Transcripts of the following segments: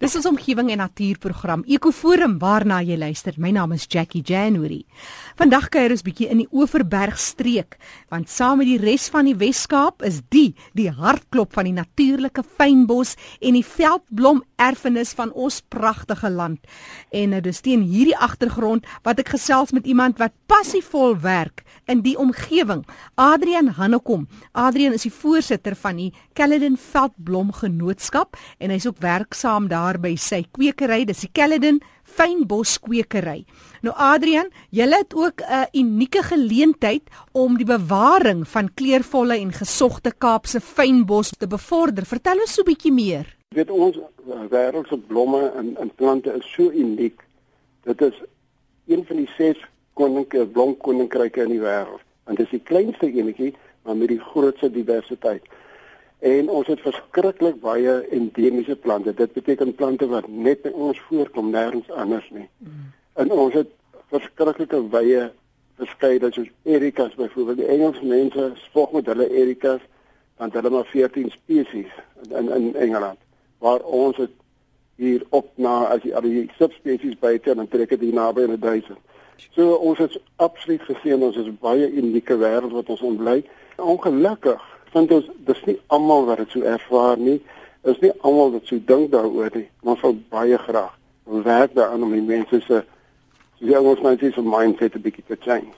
Dis ons omgewing en natuurprogram Ekoforum waarna jy luister. My naam is Jackie January. Vandag kuier ons bietjie in die Oeverberg streek, want saam met die res van die Wes-Kaap is die die hartklop van die natuurlike fynbos en die veldblom erfenis van ons pragtige land. En nou dis teen hierdie agtergrond wat ek gesels met iemand wat passievol werk in die omgewing. Adrian Hannekom. Adrian is die voorsitter van die Caledon Veldblom Genootskap en hy's ook werksaam daar by sy kwekery, dis die Caledon Fynbos kwekery. Nou Adrian, jy het ook 'n unieke geleentheid om die bewaring van kleurvolle en gesogte Kaapse fynbos te bevorder. Vertel ons so 'n bietjie meer. Jy weet ons eh, wêreld se blomme en en plante is so uniek. Dit is een van die ses koninkrye blomkoninkryke in die wêreld. En dit is die kleinste enetjie, maar met die grootste diversiteit. En ons het verskriklik baie endemiese plante. Dit beteken plante wat net by ons voorkom, nêrens anders nie. Mm. En ons het verskriklike wye verskeidenheid soos ericas byvoorbeeld. Die Engelse mense spog met hulle ericas want hulle maar 14 spesies in in Engeland. Waar ons het hier op na as jy al die subspesies buite en trek dit naby in 1000. So ons het absoluut gesien ons is baie unieke wêreld wat ons ontbly. Ongelukkig vind ons dis nie almal wat dit so ervaar nie. Is nie almal wat so dink daaroor nie. Maar sou baie graag werk daaraan om die mense se Ja, ons moet net so mindset 'n bietjie te change.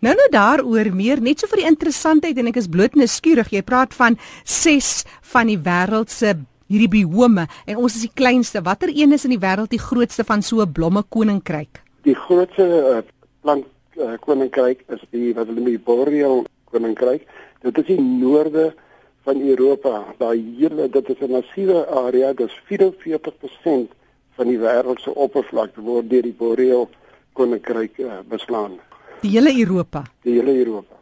Nou nou daaroor meer net so vir die interessantheid en ek is bloot nuuskierig. Jy praat van 6 van die wêreld se hierdie biome en ons is die kleinste. Watter een is in die wêreld die grootste van so 'n blomme koninkryk? Die grootste uh, plant uh, koninkryk is die wat hulle die Boreal koninkryk. Dit is die noorde van Europa. Daai hele dit is 'n massiewe area, dis 44% van die wêreld se oppervlakte word deur die Boreal koninkryk uh, beslaan. Die hele Europa. Die hele Europa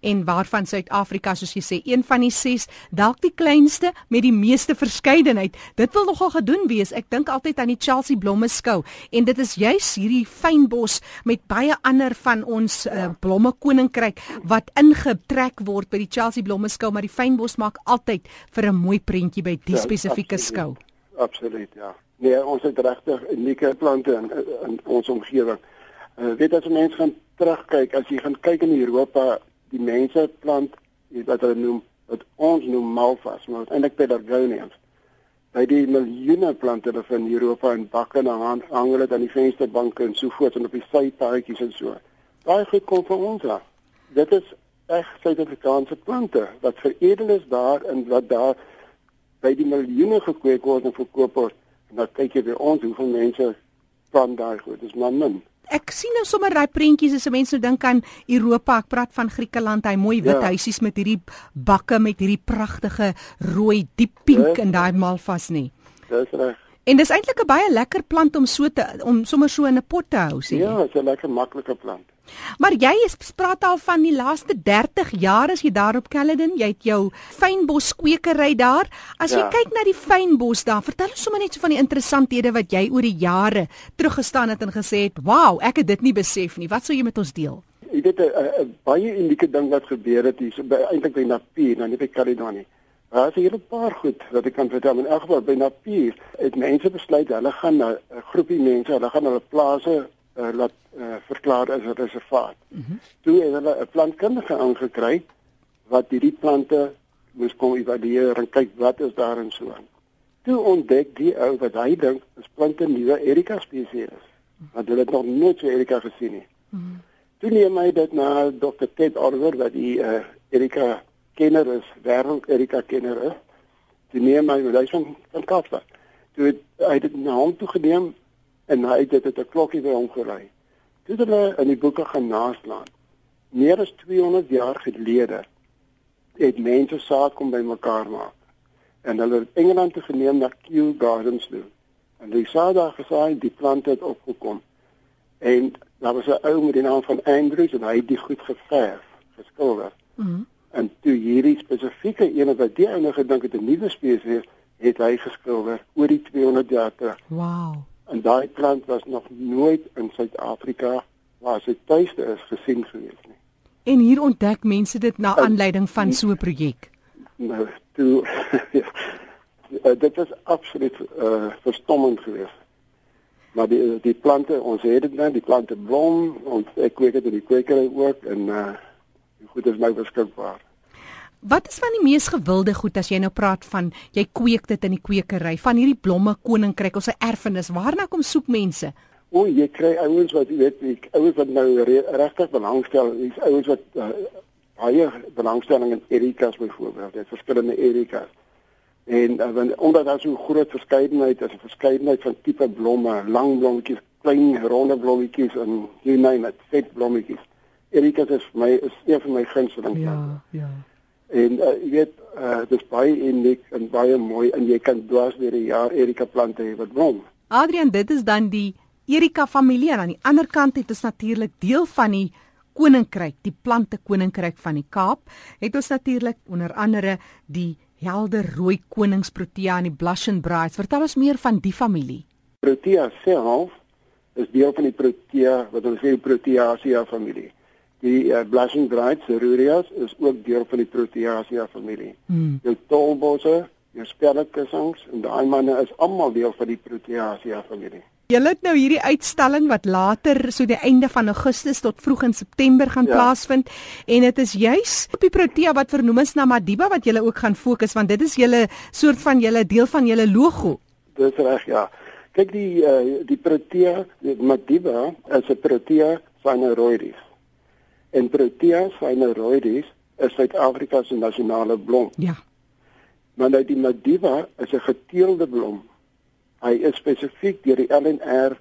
en waarvan Suid-Afrika soos jy sê een van die 6 dalk die kleinste met die meeste verskeidenheid. Dit wil nogal gedoen wees. Ek dink altyd aan die Chelsea blomme skou en dit is juis hierdie fynbos met baie ander van ons uh, blomme koninkryk wat ingetrek word by die Chelsea blomme skou, maar die fynbos maak altyd vir 'n mooi prentjie by die ja, spesifieke skou. Absoluut, ja. Nee, ons het regtig unieke plante in, in ons omgewing. Uh, weet as mense gaan terugkyk, as jy gaan kyk in Europa, die mense plant wat hulle noem wat ons noem malvas, maar eintlik pelargoniums. By die miljoene plante wat in Europa in bakke en aan hang hulle aan die vensterbanke en so voort en op die sypaadjies en so. Daai goed kom van ons af. Dit is reg Suid-Afrikaanse plante wat veredel is daar en wat daar by die miljoene gekweek word en verkoop word. En dan kyk jy by ons hoeveel mense plant daai goed. Dis maar min ek sien nou sommer daai prentjies as mense nou dink aan Europa. Ek praat van Griekeland, hy mooi wit ja. huisies met hierdie bakke met hierdie pragtige rooi diep pink in daai malvas nie. Dis reg. En dis eintlik 'n baie lekker plant om so te om sommer so in 'n pot te hou, sê jy. Ja, dis 'n lekker maklike plant. Maar jy is praat al van die laaste 30 jaar as jy daar op Caledon, jy het jou fynbos kwekery daar. As jy ja. kyk na die fynbos daar, vertel ons sommer net so van die interessanthede wat jy oor die jare teruggestaan het en gesê het, "Wow, ek het dit nie besef nie." Wat sou jy met ons deel? Jy weet 'n baie unieke ding wat gebeur het hier, so eintlik by Napier, nou nie by Caledon nie. Daar is 'n paar goed wat ek kan vertel. In elk geval by Napier het mense besluit hulle gaan na 'n groepie mense, hulle gaan hulle plase uh, laat uh, verklaar as 'n reservaat. Mm -hmm. Toe het hulle 'n plantkundige aangekry wat hierdie plante moes kom evalueer en kyk wat is daar in so aan. Toe ontdek die ou wat hy dink is plante nuwe Erika spesies. Want hulle het nog nooit so Erika gesien nie. Mm -hmm. Toe neem hy dit na Dr. Ted Oliver wat die uh, Erika kenner is, wêreld Erika kenner is. Toe neem hy hy van van Kaapstad. Toe het hy dit na hom toe geneem en hy het dit 'n klokkie by hom gery. Toe hulle in die boeke gaan naslaan. Meer as 200 jaar gelede het mense saad kom bymekaar maak. En hulle het Engeland toe geneem na Kew Gardens toe. En die saad daar gesaai, die plante het opgekom. En daar was 'n ou met die naam van Andrews en hy het die goed geverf, geskilder. Mhm. Mm en toe hierdie spesifieke een wat die ou nou gedink het 'n nuwe spesies het hy geskilder oor die 200 jaar terug. Wow. En daai plant was nog nooit in Suid-Afrika waar sy tuiste is gesien gewees nie. En hier ontdek mense dit na aanleiding van so 'n projek. Nou, toe uh, dit is absoluut uh, verstommend geweest. Maar die die plante, ons het dit nou, die plante blom, ons ek kweek dit in die kwekery ook en uh goed is nou beskikbaar. Wat is van die mees gewilde goed as jy nou praat van jy kweek dit in die kwekery van hierdie blomme koninkryk of sy erfenis waarna kom soek mense? O, jy kry ouens wat jy weet, ek ouens wat nou regtig belangstel, dis ouens wat uh, baie belangstelling in erikas byvoorbeeld, dit verskillende erikas. En uh, want, omdat daar so groot verskeidenheid is, 'n verskeidenheid van tipe blomme, lang blommetjies, klein ronde blommetjies en you name it, vet blommetjies. Erikas is my is een van my gunsteling. Ja, ja. En uh, jy weet, uh, dit is baie uniek en baie mooi en jy kan dwars deur die jaar Erika plante hê wat blom. Adrian, dit is dan die Erika familie en aan die ander kant het ons natuurlik deel van die koninkryk, die plante koninkryk van die Kaap. Het ons natuurlik onder andere die helder rooi koningsprotea en die blushing brides. Vertel ons meer van die familie. Protea self is deel van die protea wat ons sê Proteaceae familie. Die uh, blushing brides, Rurias, is ook deel van die Proteaceae familie. Hmm. Jou tolbosse, jou spelletkussings en daai manne is almal deel van die Proteaceae familie. Julle het nou hierdie uitstalling wat later so die einde van Augustus tot vroeg in September gaan ja. plaasvind en dit is juis op die Protea wat vernoem is na Madiba wat julle ook gaan fokus want dit is julle soort van julle deel van julle logo. Dis reg ja. Kyk die uh, die Protea, die Madiba is 'n Protea phaneroides en Protea phaneroides is Suid-Afrika se nasionale blom. Ja. Maar nou die Madiba is 'n geteelde blom. Hy is spesifiek deur die LNR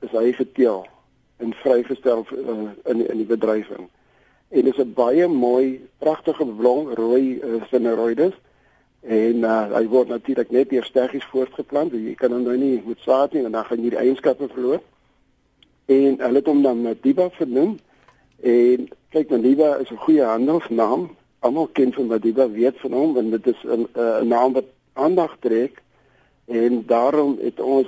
is hy geteel en vrygestel uh, in in die bedrywing. En dit is 'n baie mooi, pragtige blom, rooi uh, phaneroides en uh, hy word natuurlik net deur steggies voortgeplant. Jy kan hom nou nie met saad nie en dan gaan jy die eienskappe verloor. En hulle het hom dan Madiba vernoem En kyk Madiba is 'n goeie handelsnaam. Almal ken van Madiba, weet van hom want dit is 'n 'n naam wat aandag trek en daarom het ons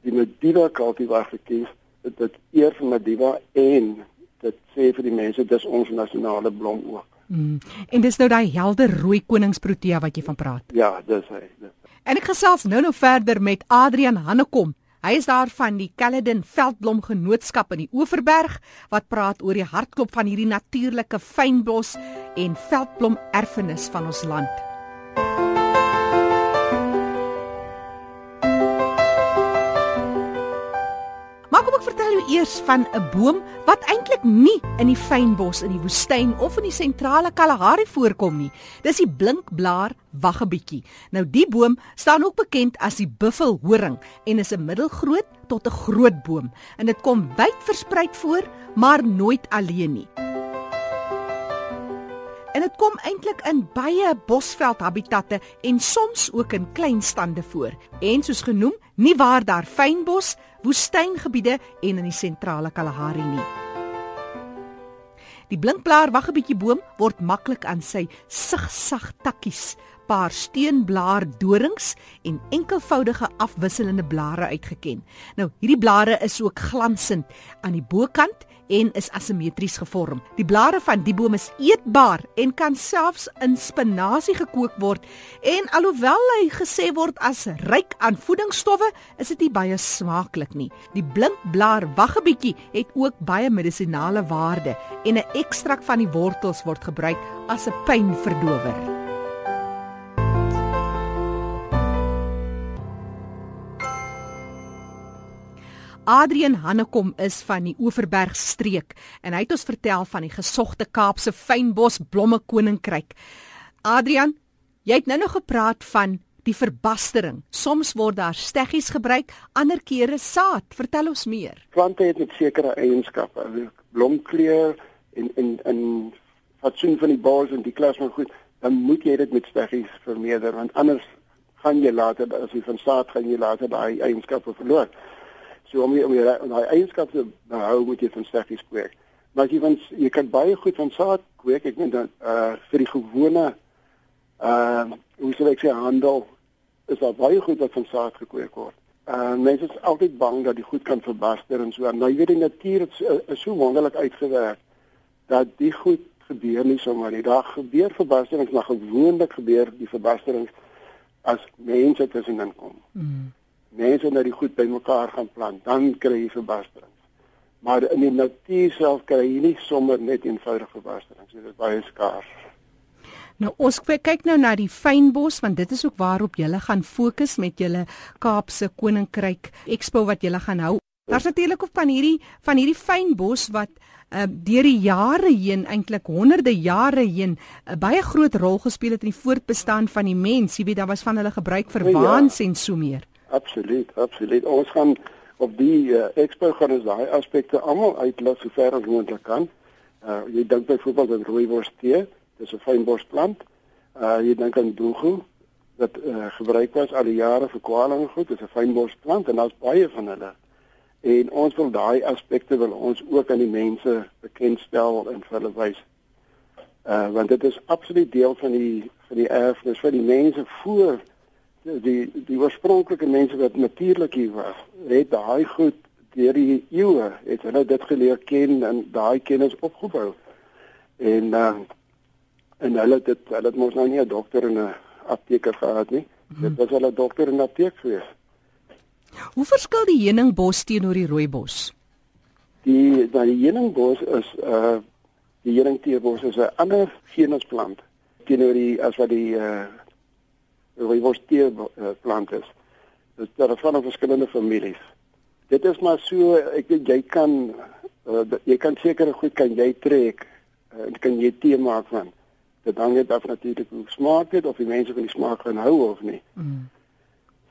die Madiba kultivar gekies. Dit dit eer vir Madiba en dit sê vir die mense dis ons nasionale blom ook. Mm. En dis nou daai helder rooi koningsprotea wat jy van praat. Ja, dis hy. Dis. En ek gesels nou nou verder met Adrian Hannekom. Hy is daar van die Caledon Veldblom Genootskap in die Oeverberg wat praat oor die hartklop van hierdie natuurlike fynbos en veldblom erfenis van ons land. Eers van 'n boom wat eintlik nie in die fynbos in die woestyn of in die sentrale Kalahari voorkom nie. Dis die blinkblaar waggebietjie. Nou die boom staan ook bekend as die buffelhoring en is 'n middelgroot tot 'n groot boom en dit kom wyd versprei voor, maar nooit alleen nie. En dit kom eintlik in baie bosveld habitatte en soms ook in klein stande voor. En soos genoem, nie waar daar fynbos, woestyngebiede en in die sentrale Kalahari nie. Die blinkblaar waggebietjie boom word maklik aan sy sigsag takkies, paar steenblaar dorings en enkelvoudige afwisselende blare uitgeken. Nou, hierdie blare is ook glansend aan die bokant en is asimetries gevorm. Die blare van die boom is eetbaar en kan selfs in spinasie gekook word. En alhoewel hy gesê word as ryk aan voedingsstowwe, is dit nie baie smaaklik nie. Die blinkblaar waggebietjie het ook baie medisonale waarde en 'n ekstrak van die wortels word gebruik as 'n pynverdower. Adrian Hannekom is van die Oeverberg streek en hy het ons vertel van die gesogte Kaapse fynbos blomme koninkryk. Adrian, jy het nou nog gepraat van die verbastering. Soms word daar steggies gebruik, ander kere saad. Vertel ons meer. Plante het met sekere eienskappe, blomkleur en en en fatsoen van die bos en die klas van goed, dan moet jy dit met steggies vermeerder want anders gaan jy later as jy van saad gaan jy later daai eienskappe verloor. So om jy om daai eienskappe te behou moet jy van steggies kweek. Maar as jy van jy kan baie goed van saad kweek. Ek meen dan uh vir die gewone uh hoe sou ek sê handel is daar baie goed wat van saad gekweek word. Uh mense is altyd bang dat die goed kan verbaster en so. Nou jy weet die natuur is, is so wonderlik uitgewerk dat die goed gebeur nie sommer nie. Daar gebeur verbasterings, maar gewoonlik gebeur die verbasterings as mense tussenin kom. Mm. Mense nou die goed bymekaar gaan plant, dan kry jy verbasterings. Maar in die natuur self kry jy nie sommer net eenvoudige verbasterings. Dit is baie skaars. Nou ons kyk nou na die fynbos want dit is ook waarop jy gaan fokus met julle Kaapse Koninkryk Expo wat jy gaan hou. Daar's natuurlik op van hierdie van hierdie fynbos wat uh, deur die jare heen eintlik honderde jare heen 'n uh, baie groot rol gespeel het in die voortbestaan van die mens. Jy weet daar was van hulle gebruik vir ja, waans en so meer. Absoluut, absoluut. Ons gaan op die uh, expo gaan ons daai aspekte almal uitlas so ver as moontlik kan. Uh, jy dink byvoorbeeld aan rooibos tee dis 'n fynbosplant. Uh jy dink aan doegu wat uh, gebruik was al die jare vir kwale en goed, dis 'n fynbosplant en daar's baie van hulle. En ons wil daai aspekte wil ons ook aan die mense bekendstel en vir hulle wys. Uh want dit is absoluut deel van die van die erfenis vir die mense voor die die oorspronklike mense wat natuurlik hier was. Het daai goed deur die eeue het hulle dit geleer ken en daai kennis opgebou. En uh en hulle dit hulle het mos nou nie 'n dokter en 'n apteker gehad nie. Hmm. Dit was hulle dokter en apteek gewees. Hoe verskil die heuningbos teenoor die rooibos? Die nou die heuningbos is uh die heuningteebos is 'n ander genusplant teenoor die as wat die uh rooibos tee uh, plant is. Dit is van verskillende families. Dit is maar so ek weet jy kan uh, jy kan seker goed kan jy trek en uh, kan jy tee maak van dit hang net af natuurlik hoe smaak dit of die mense van die smaak gaan hou of nie. Mm.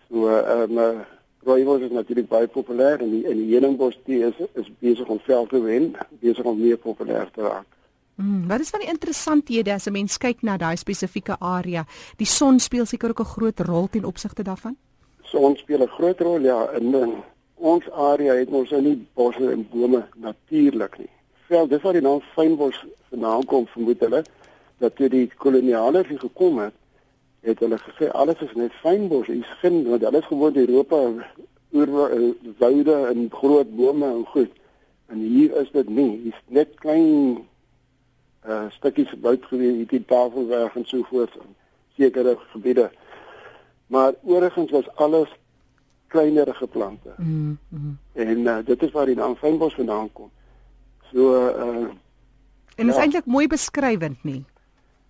So ehm um, rooibos is natuurlik baie populêr en die in die heuningbos tee is is besig om veld te wen, besig om meer populêr te raak. Mm, wat is van die interessanthede as 'n mens kyk na daai spesifieke area? Die son speel seker ook 'n groot rol ten opsigte daarvan. Son speel 'n groot rol ja, in, in ons area het ons nou nie bosse en bome natuurlik nie. Veld, dis waar die naam fynbos vandaan kom vermoed hulle dat toe die kolonialers hier gekom het, het hulle gesê alles is net fynbos, is geen want hulle is gewoon in Europa oor eh, woude en groot bome en goed. En hier is dit nie, hier's net klein uh stukkies buite gewees, hier die tafelwerk en so voort in sekere gebiede. Maar oorigins was alles kleinerige plante. Mm -hmm. En uh, dit is waar die naam fynbos vandaan kom. So uh En is ja. eintlik mooi beskrywend nie.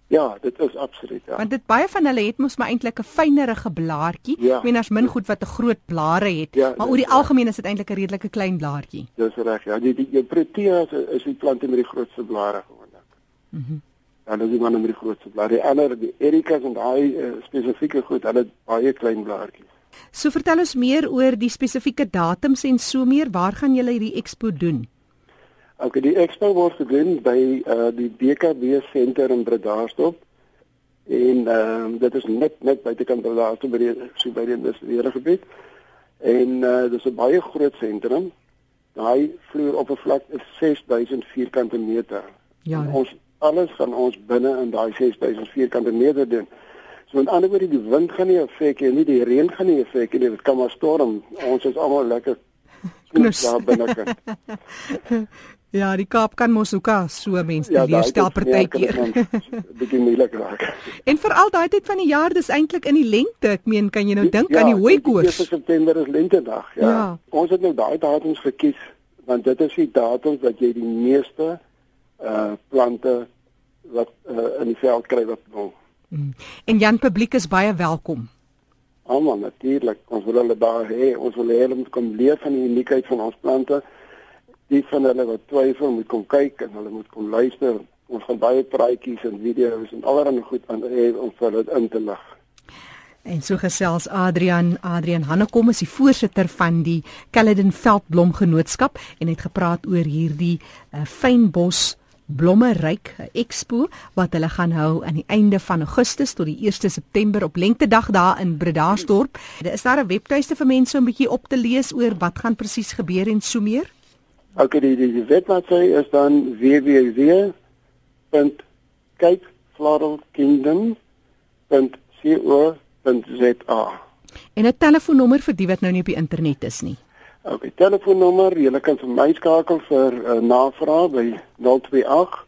Ja, dit is absoluut ja. Want dit baie van hulle het mos maar eintlik 'n fynerige blaartjie. Ja. Ek meen as min goed wat 'n groot blare het, ja, maar oor die ja. algemeen is dit eintlik 'n redelike klein blaartjie. Dis reg. Ja, die die, die protea is, is die plante met die grootste blare gewoonlik. Mm en dis die one met die grootste blare. Die ander, die ericas en daai uh, spesifieke goed, hulle het baie klein blaartjies. So vertel ons meer oor die spesifieke datums en so meer. Waar gaan julle hierdie expo doen? Okay, die expo word gedoen by uh die BKB senter in Bredasdorp. En ehm uh, dit is net net buitekant Bredasdorp by die so by die industriële gebied. En uh dis 'n baie groot sentrum. Daai vloeroppervlak is 6000 vierkante meter. Ja. En ons alles gaan ons binne in daai 6000 vierkante meter doen. So met ander woorde die wind gaan nie effek hê nie, die reën gaan nie effek hê nie, dit kan maar storm. Ons is almal lekker knus daar binnekant. Ja, die Kaap kan mos ook so mense ja, leer stel partykeer. Bietjie moeilik raak. En veral daai tyd van die jaar, dis eintlik in die lente. Ek meen, kan jy nou dink ja, aan die hooikoors? Ja, September is lentedag, ja. ja. Ons het nou daai datums gekies want dit is die datums wat jy die meeste uh plante wat uh, in die veld kry wat blom. Mm. En Jan publiek is baie welkom. Almal natuurlik. Ons wil hulle daar hê. Ons wil hulle moet kom leef van die uniekheid van ons plante die van hulle wat twyfel moet kom kyk en hulle moet kom luister. Ons gaan baie praatjies en video's en allerlei goed aan hê om vir hulle in te lig. En so gesels Adrian, Adrian Hannekom is die voorsitter van die Caledon Veldblom Genootskap en het gepraat oor hierdie uh, fynbos blommeryk expo wat hulle gaan hou aan die einde van Augustus tot die 1 September op Lentedag daar in Bredasdorp. Is daar 'n webtuiste vir mense om 'n bietjie op te lees oor wat gaan presies gebeur en so meer? Okay, die die, die webwerf is dan www.capeflowerkingdom.co.za. En 'n telefoonnommer vir die wat nou nie op die internet is nie. Okay, telefoonnommer, jy kan vir my skakel vir uh, navraag by 028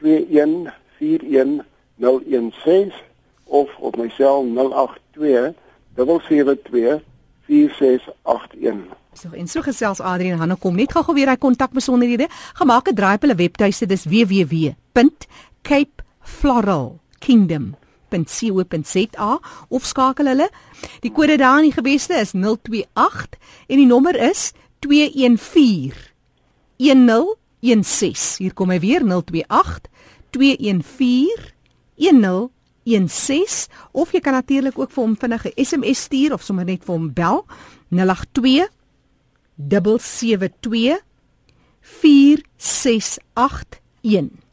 2141 016 of op my sel 082 082 772 4681 So en so gesels Adrian Hanne kom net gou-gou weer hy kontak besonderhede. Gemaak 'n draai op hulle webtuiste dis www.capefloralkingdom.co.za of skakel hulle. Die kode daar in die geweste is 028 en die nommer is 214 1016. Hier kom hy weer 028 214 1016 of jy kan natuurlik ook vir hom vinnige SMS stuur of sommer net vir hom bel 082 772 4681